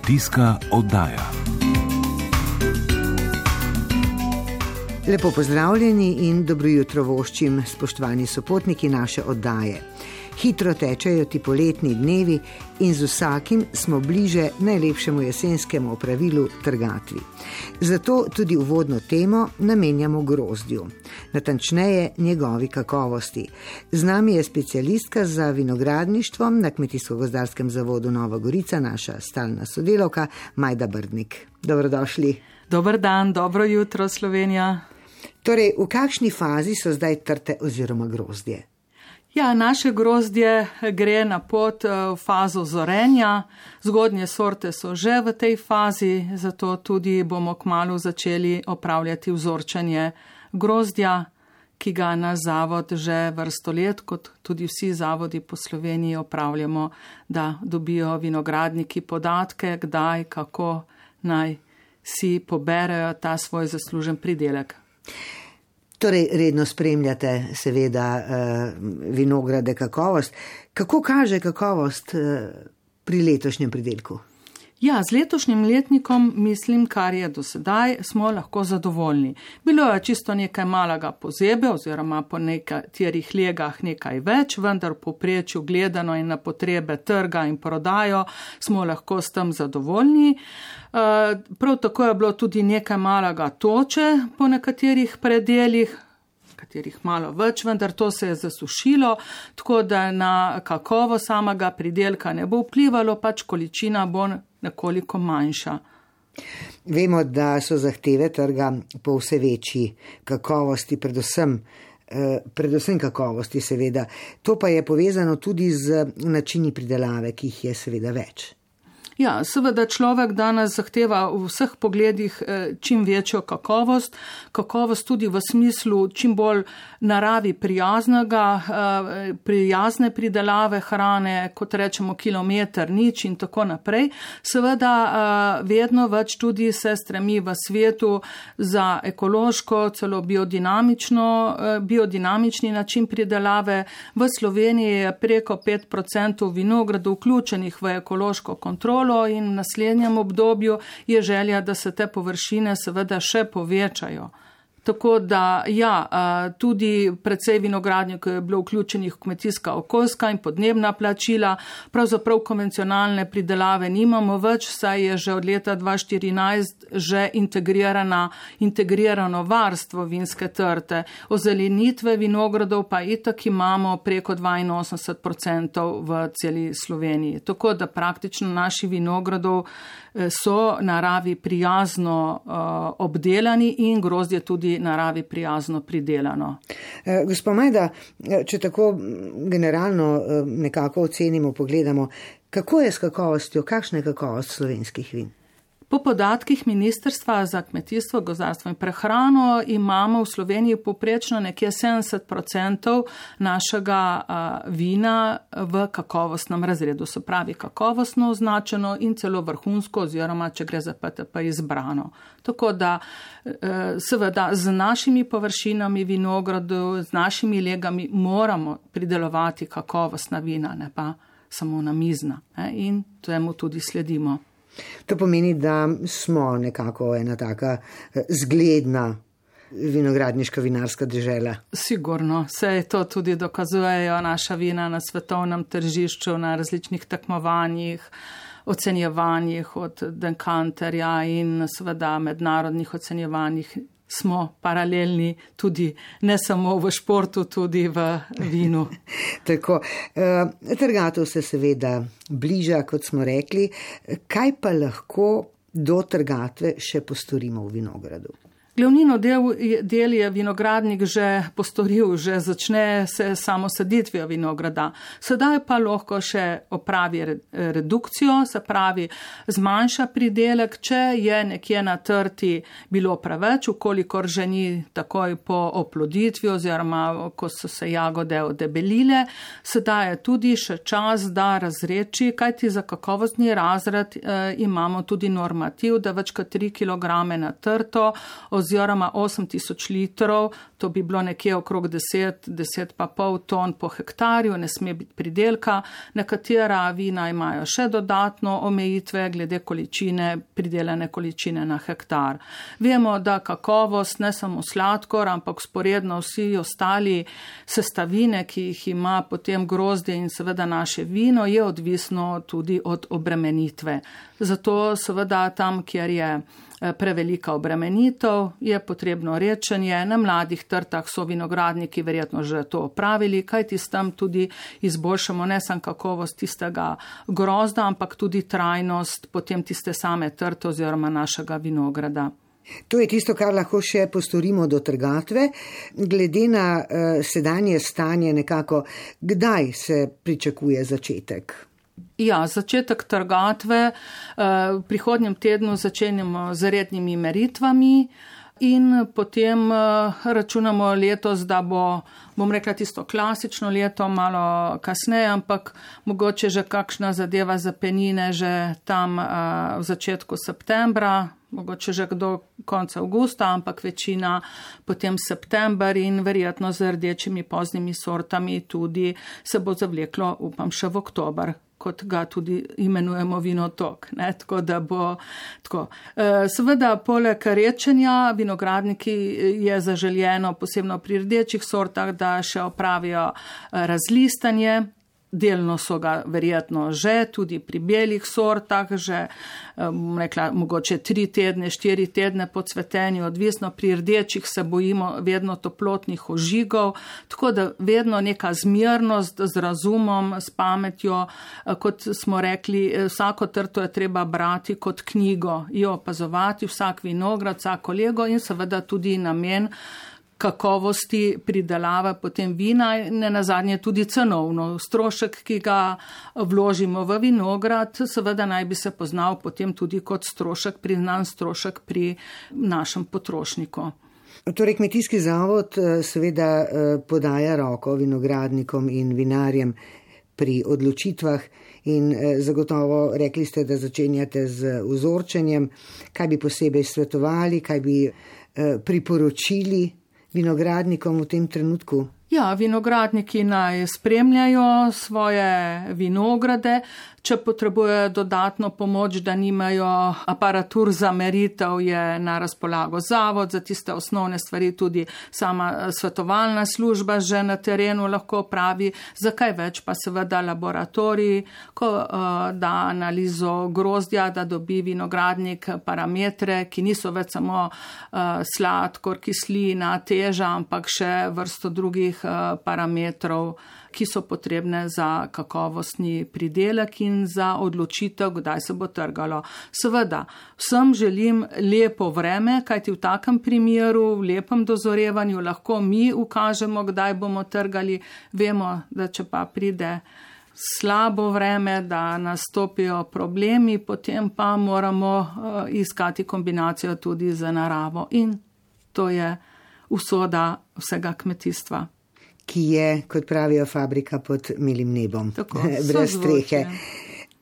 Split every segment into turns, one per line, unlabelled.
Kmetijska oddaja.
Lepo pozdravljeni in dobro jutro voščim, spoštovani sopotniki naše oddaje. Hitro tečejo ti poletni dnevi in z vsakim smo bliže najlepšemu jesenskemu opravilu trgatvi. Zato tudi uvodno temo namenjamo grozdju, natančneje njegovi kakovosti. Z nami je specialistka za vinogradništvo na Kmetijsko-gozdarskem zavodu Nova Gorica, naša stalna sodelovka Majda Brdnik. Dobrodošli.
Dober dan, dobro jutro, Slovenija.
Torej, v kakšni fazi so zdaj trte oziroma grozdje?
Ja, naše grozdje gre na pot eh, v fazo zorenja. Zgodnje sorte so že v tej fazi, zato tudi bomo kmalo začeli opravljati vzorčanje grozdja, ki ga na zavod že vrsto let, kot tudi vsi zavodi po Sloveniji opravljamo, da dobijo vinogradniki podatke, kdaj, kako naj si poberajo ta svoj zaslužen pridelek.
Torej, redno spremljate, seveda, uh, vinograde kakovost. Kako kaže kakovost uh, pri letošnjem pridelku?
Ja, z letošnjim letnikom, mislim, kar je do sedaj, smo lahko zadovoljni. Bilo je čisto nekaj malega pozebe, oziroma po nekaterih legah nekaj več, vendar po prečju gledano in na potrebe trga in prodajo smo lahko s tem zadovoljni. Eh, prav tako je bilo tudi nekaj malega toče po nekaterih predeljih, katerih malo več, vendar to se je zasušilo, tako da na kakovo samega pridelka ne bo vplivalo, pač količina bo nekoliko manjša.
Vemo, da so zahteve trga po vse večji kakovosti, predvsem, eh, predvsem kakovosti, seveda. To pa je povezano tudi z načini pridelave, ki jih je seveda več.
Ja, seveda človek danes zahteva v vseh pogledih eh, čim večjo kakovost, kakovost tudi v smislu čim bolj naravi prijaznega, eh, prijazne pridelave hrane, kot rečemo kilometr nič in tako naprej. Seveda eh, vedno več tudi se stremi v svetu za ekološko, celo biodinamično, biodinamični način pridelave. V Sloveniji je preko 5% vinogradov vključenih v ekološko kontrolo malo in v naslednjem obdobju je želja, da se te površine seveda še povečajo. Tako da, ja, tudi predvsej vinogradnikov je bilo vključenih kmetijska okoljska in podnebna plačila, pravzaprav konvencionalne pridelave nimamo več, saj je že od leta 2014 že integrirano varstvo vinske trte. Ozelenitve vinogradov pa itak imamo preko 82% v celi Sloveniji. Tako da praktično naši vinogradov e, so naravi prijazno obdelani in grozdje tudi naravi prijazno pridelano.
Eh, Gospod Majda, eh, če tako generalno eh, nekako ocenimo, pogledamo, kako je s kakovostjo, kakšna je kakovost slovenskih vin?
Po podatkih Ministrstva za kmetijstvo, gozdarstvo in prehrano imamo v Sloveniji poprečno nekje 70% našega vina v kakovostnem razredu, se pravi kakovostno označeno in celo vrhunsko oziroma, če gre za PTP, izbrano. Tako da e, seveda z našimi površinami vinogradu, z našimi legami moramo pridelovati kakovostna vina, ne pa samo namizna. In temu tudi sledimo.
To pomeni, da smo nekako ena taka eh, zgledna vinogradniška vinarska država.
Sigurno, vse to tudi dokazujejo naša vina na svetovnem tržišču, na različnih tekmovanjih, ocenjevanjih od Denkanterja in seveda mednarodnih ocenjevanjih smo paralelni tudi ne samo v športu, tudi v vinu.
Tako, uh, trgatev se seveda bliža, kot smo rekli. Kaj pa lahko do trgatve še postorimo v vinogradu?
Glavnino del, del je vinogradnik že postoril, že začne se samo saditvijo vinograda. Sedaj pa lahko še opravi redukcijo, se pravi zmanjša pridelek, če je nekje na trti bilo preveč, ukolikor že ni takoj po oploditvi oziroma ko so se jagode odebelile. Sedaj je tudi še čas, da razreči, kajti za kakovostni razred eh, imamo tudi normativ, da več kot 3 kg na trto oziroma 8000 litrov, to bi bilo nekje okrog 10, 10 pa pol ton po hektarju, ne sme biti pridelka. Nekatera vina imajo še dodatno omejitve glede količine, pridelane količine na hektar. Vemo, da kakovost ne samo sladkor, ampak sporedno vsi ostali sestavine, ki jih ima potem grozdje in seveda naše vino, je odvisno tudi od obremenitve. Zato seveda tam, kjer je prevelika obremenitev, je potrebno rečenje. Na mladih trtah so vinogradniki verjetno že to opravili, kajti s tem tudi izboljšamo ne samo kakovost tistega grozda, ampak tudi trajnost potem tiste same trte oziroma našega vinograda.
To je tisto, kar lahko še postorimo do trgatve. Glede na uh, sedanje stanje, nekako, kdaj se pričakuje začetek?
Ja, začetek trgatve eh, v prihodnjem tednu začenjamo z rednimi meritvami in potem eh, računamo letos, da bo, bom rekla, tisto klasično leto malo kasneje, ampak mogoče že kakšna zadeva za penine že tam eh, v začetku septembra, mogoče že do konca avgusta, ampak večina potem september in verjetno z rdečimi poznimi sortami tudi se bo zavleklo, upam, še v oktober kot ga tudi imenujemo vinotok. Ne, tako da bo tako. E, seveda, poleg rečenja, vinogradniki je zaželjeno, posebno pri rdečih sortah, da še opravijo e, razlistanje, delno so ga verjetno že, tudi pri belih sortah, že rekla, mogoče tri tedne, štiri tedne po cvetenju, odvisno pri rdečih se bojimo vedno toplotnih ožigov, tako da vedno neka zmernost z razumom, s pametjo, kot smo rekli, vsako trto je treba brati kot knjigo, jo opazovati, vsak vinograd, vsako lego in seveda tudi namen kakovosti pridelave potem vina, ne nazadnje tudi cenovno. Strošek, ki ga vložimo v vinograd, seveda naj bi se poznal potem tudi kot strošek, priznan strošek pri našem potrošniku.
Torej, kmetijski zavod eh, seveda eh, podaja roko vinogradnikom in vinarjem pri odločitvah in eh, zagotovo rekli ste, da začenjate z vzorčenjem, kaj bi posebej svetovali, kaj bi priporočili vinogradnikom v tem trenutku?
Ja, vinogradniki naj spremljajo svoje vinograde, Če potrebujejo dodatno pomoč, da nimajo aparatur za meritev, je na razpolago zavod. Za tiste osnovne stvari, tudi sama svetovalna služba že na terenu lahko pravi, zakaj več pa seveda laboratoriji, ko uh, da analizo grozdja, da dobi vinogradnik parametre, ki niso več samo uh, sladkor, kislina, teža, ampak še vrsto drugih uh, parametrov ki so potrebne za kakovostni pridelek in za odločitev, kdaj se bo trgalo. Seveda, vsem želim lepo vreme, kajti v takem primeru, v lepem dozorevanju, lahko mi ukažemo, kdaj bomo trgali. Vemo, da če pa pride slabo vreme, da nastopijo problemi, potem pa moramo uh, iskati kombinacijo tudi z naravo in to je usoda vsega kmetijstva
ki je, kot pravijo, fabrika pod milim nebom,
Tako,
brez strehe.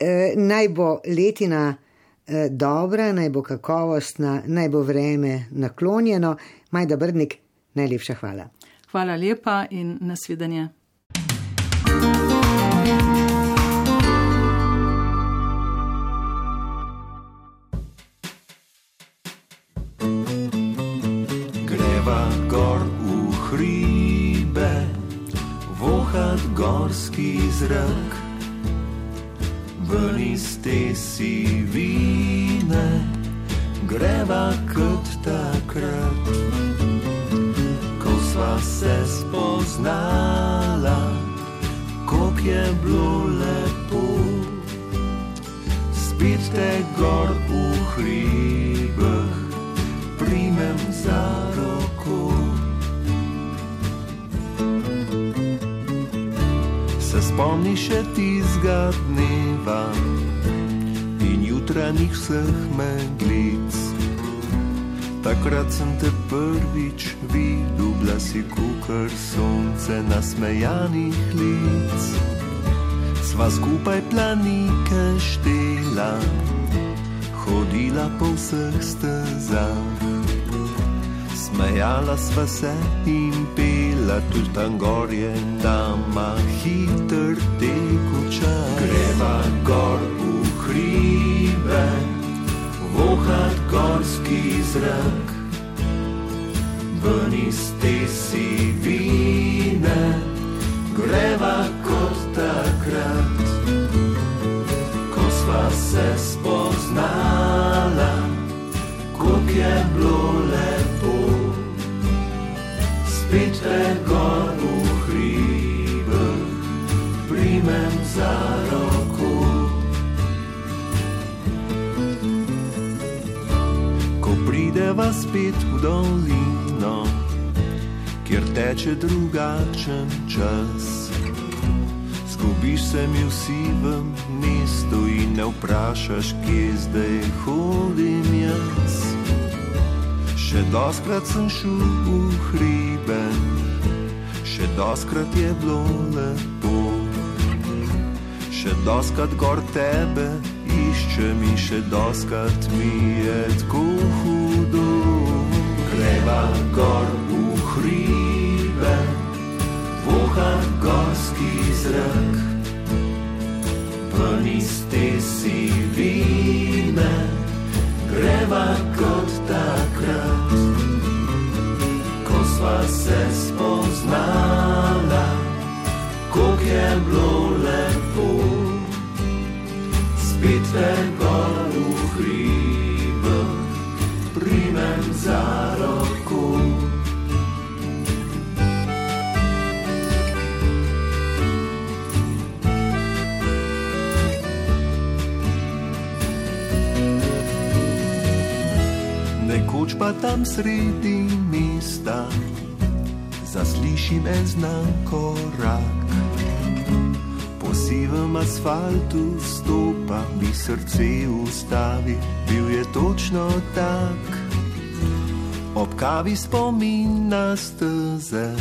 E, naj bo letina e, dobra, naj bo kakovostna, naj bo vreme naklonjeno. Majda Brdnik, najlepša hvala.
Hvala lepa in nasvidenje.
Gorski zrak, ven iz te sivine, greva kot takrat, ko sva se spoznala, kako je bilo lepo, spet te gor v hribih, primem za spomni še tizga dneva in jutranjih vseh meglic. Takrat sem te prvič videl, bila si kukar sonce na smejanih lic. Sva skupaj planike štela, hodila po vseh stezah. Smejala sva se in pela tudi tam gorje, nama hiter teku čas. Greva gor v hribe, vohat gorski zrak, ven iz te sivine, spet v dolino, kjer teče drugačen čas. Zgubiš se mi v sivem mestu in ne vprašaš, kje zdaj hodim jaz. Še doskrat sem šel v hribe, še doskrat je bilo lepo. Še doskrat gor tebe iščem in še doskrat mi je tako hudo. Greva gor v hribe, voha gorski zrak, ven iz te sivine, greva kot takrat, ko sva se spoznala, koliko je bilo lepo, spet te gor v hribe, tam sredi mesta zaslišim en znan korak. Po sivem asfaltu stopa, bi srce ustavi, bil je točno tak. Ob kavi spomin na steze,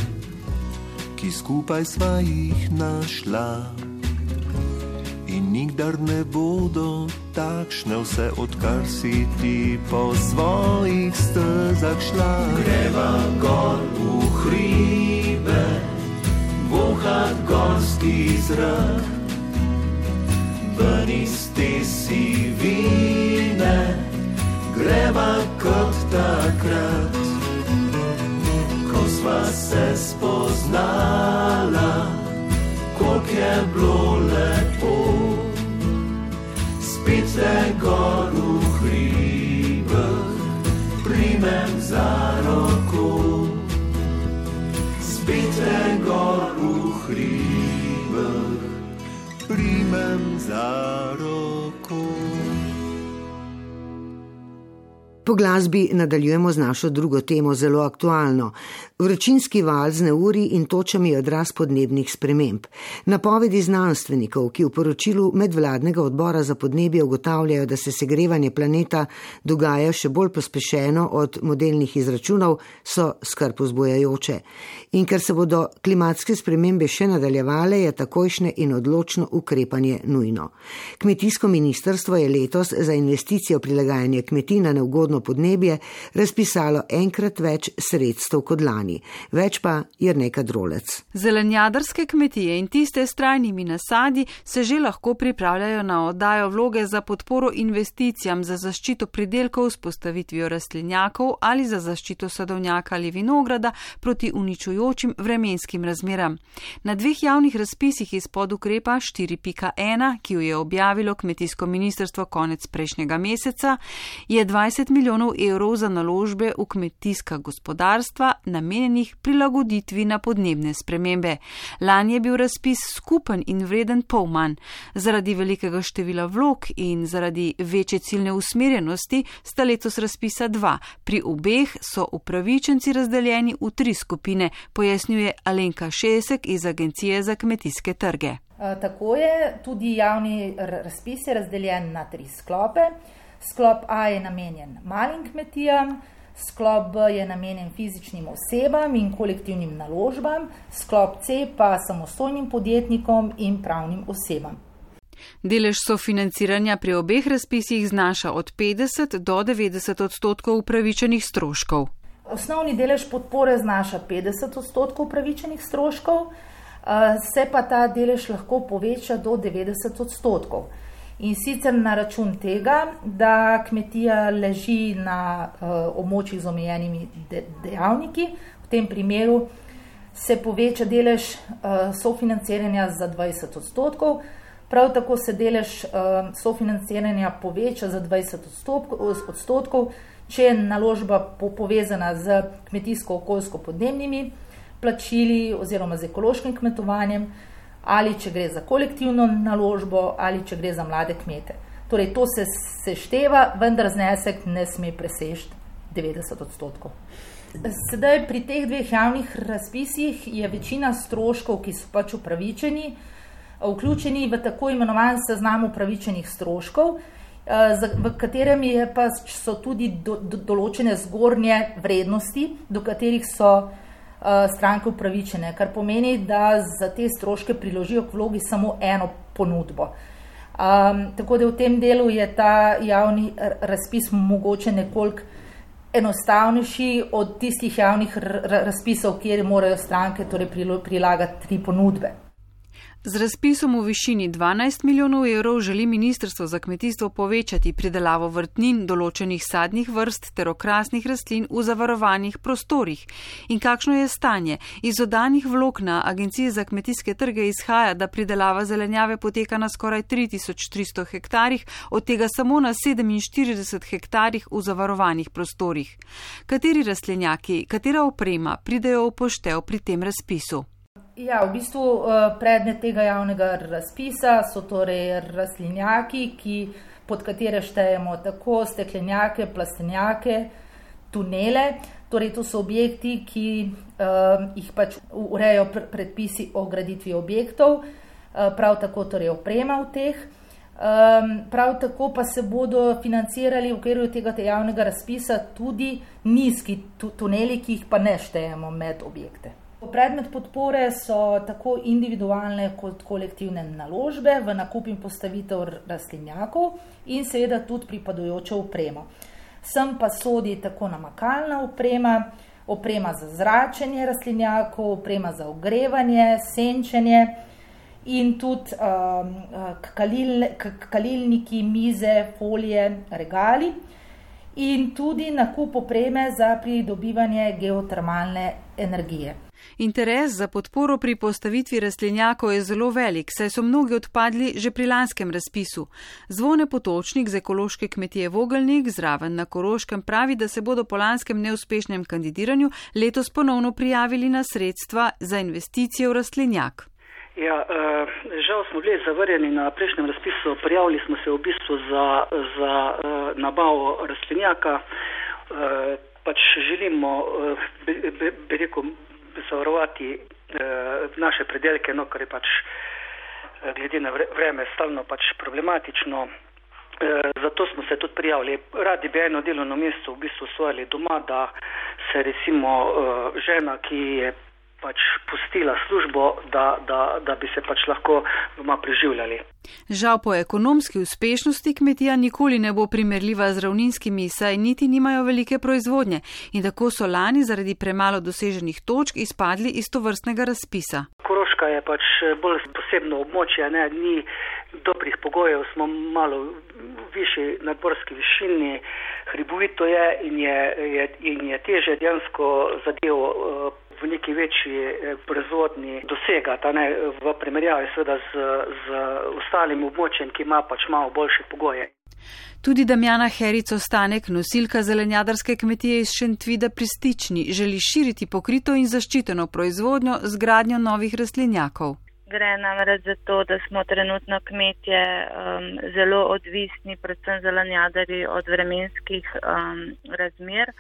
ki skupaj sva jih našla. Nikdar ne bodo takšne, vse odkar si ti po svojih stezah šla. Greva gor v hribe, vohat gorski zrak, ven iz te sivine, greva kot takrat, ko sva se spoznala, koliko je bilo lepo spet te gor v hribah, primem za roko. Spet te gor v hribah, primem za roko.
Po glasbi nadaljujemo z našo drugo temo, zelo aktualno. Vročinski val z neuri in točami je odraz podnebnih sprememb. Napovedi znanstvenikov, ki v poročilu medvladnega odbora za podnebje ugotavljajo, da se segrevanje planeta dogaja še bolj pospešeno od modelnih izračunov, so skrb vzbojajoče. In ker se bodo klimatske spremembe še nadaljevale, je takojšnje in odločno ukrepanje nujno. Kmetijsko ministrstvo je letos za investicijo prilagajanja kmetij na neugodno podnebje razpisalo enkrat več sredstev kot lani, več pa je nekaj drolec.
Zelenjadarske kmetije in tiste s trajnimi nasadi se že lahko pripravljajo na oddajo vloge za podporo investicijam za zaščito pridelkov s postavitvijo rastlinjakov ali za zaščito sadovnjaka ali vinograda proti uničujočim vremenskim razmeram. Na dveh javnih razpisih izpod ukrepa 4.1, ki jo je objavilo kmetijsko ministrstvo konec prejšnjega meseca, je 20 milijonov evrov za naložbe v kmetijska gospodarstva namenjenih prilagoditvi na podnebne spremembe. Lani je bil razpis skupen in vreden pol manj. Zaradi velikega števila vlog in zaradi večje ciljne usmerjenosti sta letos razpisa dva. Pri obeh so upravičenci razdeljeni v tri skupine, pojasnjuje Alenka Šesek iz Agencije za kmetijske trge.
Tako je, tudi javni razpis je razdeljen na tri sklope. Sklop A je namenjen malim kmetijam, sklop B je namenjen fizičnim osebam in kolektivnim naložbam, sklop C pa samostojnim podjetnikom in pravnim osebam.
Delež sofinanciranja pri obeh razpisih znaša od 50 do 90 odstotkov upravičenih stroškov.
Osnovni delež podpore znaša 50 odstotkov upravičenih stroškov, se pa ta delež lahko poveča do 90 odstotkov. In sicer na račun tega, da kmetija leži na območjih z omejenimi dejavniki, v tem primeru se poveča delež sofinanciranja za 20 odstotkov, prav tako se delež sofinanciranja poveča za 20 odstotkov, če je naložba povezana z kmetijsko-okoljsko-podnebnimi plačili oziroma z ekološkim kmetovanjem, ali če gre za kolektivno naložbo, ali če gre za mlade kmete. Torej, to se sešteva, vendar znesek ne sme presežiti 90 odstotkov. Sedaj pri teh dveh javnih razpisih je večina stroškov, ki so pač upravičeni, vključeni v tako imenovan seznam upravičenih stroškov, v katerem je pa so tudi do, do, določene zgornje vrednosti, do katerih so stranke upravičene, kar pomeni, da za te stroške priložijo k vlogi samo eno ponudbo. Um, tako da v tem delu je ta javni razpis mogoče nekoliko enostavnejši od tistih javnih razpisov, kjer morajo stranke torej prilagati tri ponudbe.
Z razpisom v višini 12 milijonov evrov želi Ministrstvo za kmetijstvo povečati pridelavo vrtnin, določenih sadnih vrst ter okrasnih rastlin v zavarovanih prostorih. In kakšno je stanje? Iz odanih vlog na Agenciji za kmetijske trge izhaja, da pridelava zelenjave poteka na skoraj 3300 hektarjih, od tega samo na 47 hektarjih v zavarovanih prostorih. Kateri rastlinjaki, katera oprema pridejo v poštev pri tem razpisu?
Ja, v bistvu eh, predmet tega javnega razpisa so torej rastlinjaki, ki, pod katere štejemo tako steklenjake, plastenjake, tunele. Torej, to so objekti, ki uh, jih pač urejo predpisi o graditvi objektov, uh, prav tako torej oprema v teh. Um, prav tako pa se bodo financirali v okviru tega javnega razpisa tudi nizki tuneli, ki jih pa ne štejemo med objekte. Predmet podpore so tako individualne kot kolektivne naložbe v nakup in postavitev rastlinjakov in seveda tudi pripadajočo opremo. Sem pa sodi tako namakalna oprema, oprema za zračenje rastlinjakov, oprema za ogrevanje, senčenje in tudi um, kalil, kalilniki, mize, folije, regali in tudi nakup opreme za pridobivanje geotermalne energije.
Interes za podporo pri postavitvi rastlinjakov je zelo velik, saj so mnogi odpadli že pri lanskem razpisu. Zvone potočnik z ekološke kmetije Vogelnik zraven na Koroškem pravi, da se bodo po lanskem neuspešnem kandidiranju letos ponovno prijavili na sredstva za investicije v rastlinjak.
Ja, uh, žal smo bili zavrjeni na prejšnjem razpisu. Prijavili smo se v bistvu za, za uh, nabavo rastlinjaka. Uh, pač želimo, bi, bi, bi rekel, zavarovati uh, naše predelke, no, kar je pač glede na vreme stalno pač problematično. Zato smo se tudi prijavili. Radi bi eno delovno mesto v bistvu svojili doma, da se recimo žena, ki je pač pustila službo, da, da, da bi se pač lahko doma preživljali.
Žal po ekonomski uspešnosti kmetija nikoli ne bo primerljiva z ravninskimi, saj niti nimajo velike proizvodnje in tako so lani zaradi premalo doseženih točk izpadli iz tovrstnega razpisa.
Koroška je pač bolj posebno območje, ne, ni dobrih pogojev, smo malo višji nadborski višini, hribovito je in je, je, in je teže dejansko zadevo uh, v neki večji eh, proizvodni dosegati, ne, v primerjavi seveda z, z ostalim območjem, ki ima pač malo boljše pogoje.
Tudi Damjana Herico Stanek, nosilka zelenjadarske kmetije iz Šentvida pri Stični, želi širiti pokrito in zaščiteno proizvodnjo z gradnjo novih rastlinjakov.
Gre namreč za to, da smo trenutno kmetje um, zelo odvisni, predvsem zelenjadari, od vremenskih um, razmer.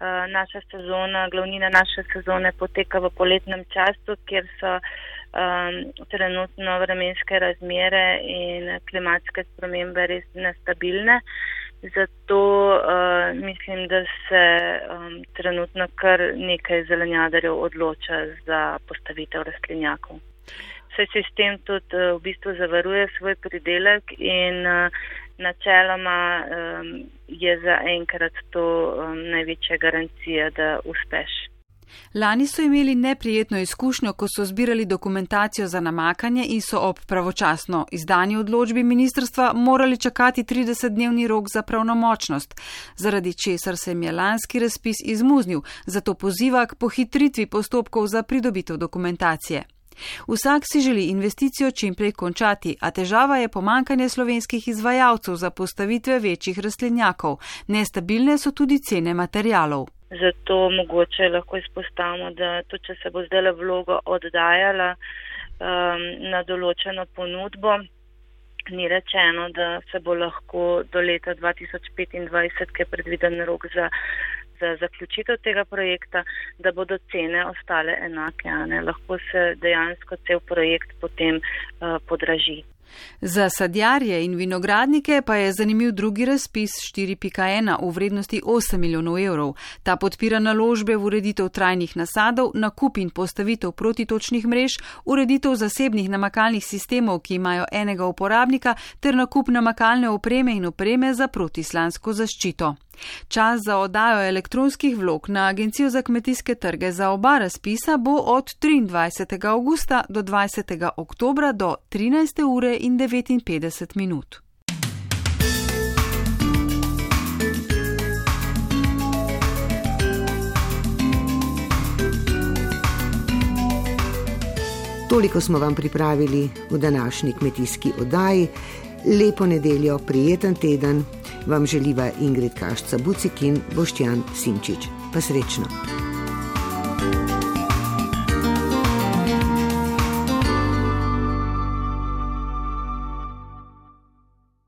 Eh, naša sezona, glavnina naše sezone poteka v poletnem času, kjer so um, trenutno vremenske razmere in klimatske spremembe res nestabilne. Zato uh, mislim, da se um, trenutno kar nekaj zelenjadarjev odloča za postavitev rastlinjakov. Vse sistem tudi uh, v bistvu zavaruje svoj pridelek in uh, načeloma um, je za enkrat to um, največja garancija, da uspeš.
Lani so imeli neprijetno izkušnjo, ko so zbirali dokumentacijo za namakanje in so ob pravočasno izdani odločbi ministrstva morali čakati 30-dnevni rok za pravnomočnost, zaradi česar se jim je lanski razpis izmuznil, zato poziva k pohitritvi postopkov za pridobitev dokumentacije. Vsak si želi investicijo čim prej končati, a težava je pomankanje slovenskih izvajalcev za postavitve večjih rastlinjakov. Nestabilne so tudi cene materijalov.
Zato mogoče lahko izpostavimo, da tudi če se bo zdaj le vloga oddajala um, na določeno ponudbo, ni rečeno, da se bo lahko do leta 2025, ki je predviden rok za, za zaključitev tega projekta, da bodo cene ostale enake. Lahko se dejansko cel projekt potem uh, podraži.
Za sadjarje in vinogradnike pa je zanimiv drugi razpis 4.1 v vrednosti 8 milijonov evrov. Ta podpira naložbe v ureditev trajnih nasadov, nakup in postavitev protitočnih mrež, ureditev zasebnih namakalnih sistemov, ki imajo enega uporabnika, ter nakup namakalne opreme in opreme za protislansko zaščito. Čas za oddajo elektronskih vlog na Agencijo za kmetijske trge za oba razpisa bo od 23. augusta do 20. oktobra do 13. ure in 59 minut.
Toliko smo vam pripravili v današnji kmetijski oddaji. Lepo nedeljo, prijeten teden vam želiva Ingrid Kašca Bucik in Boštjan Simčič. Pa srečno!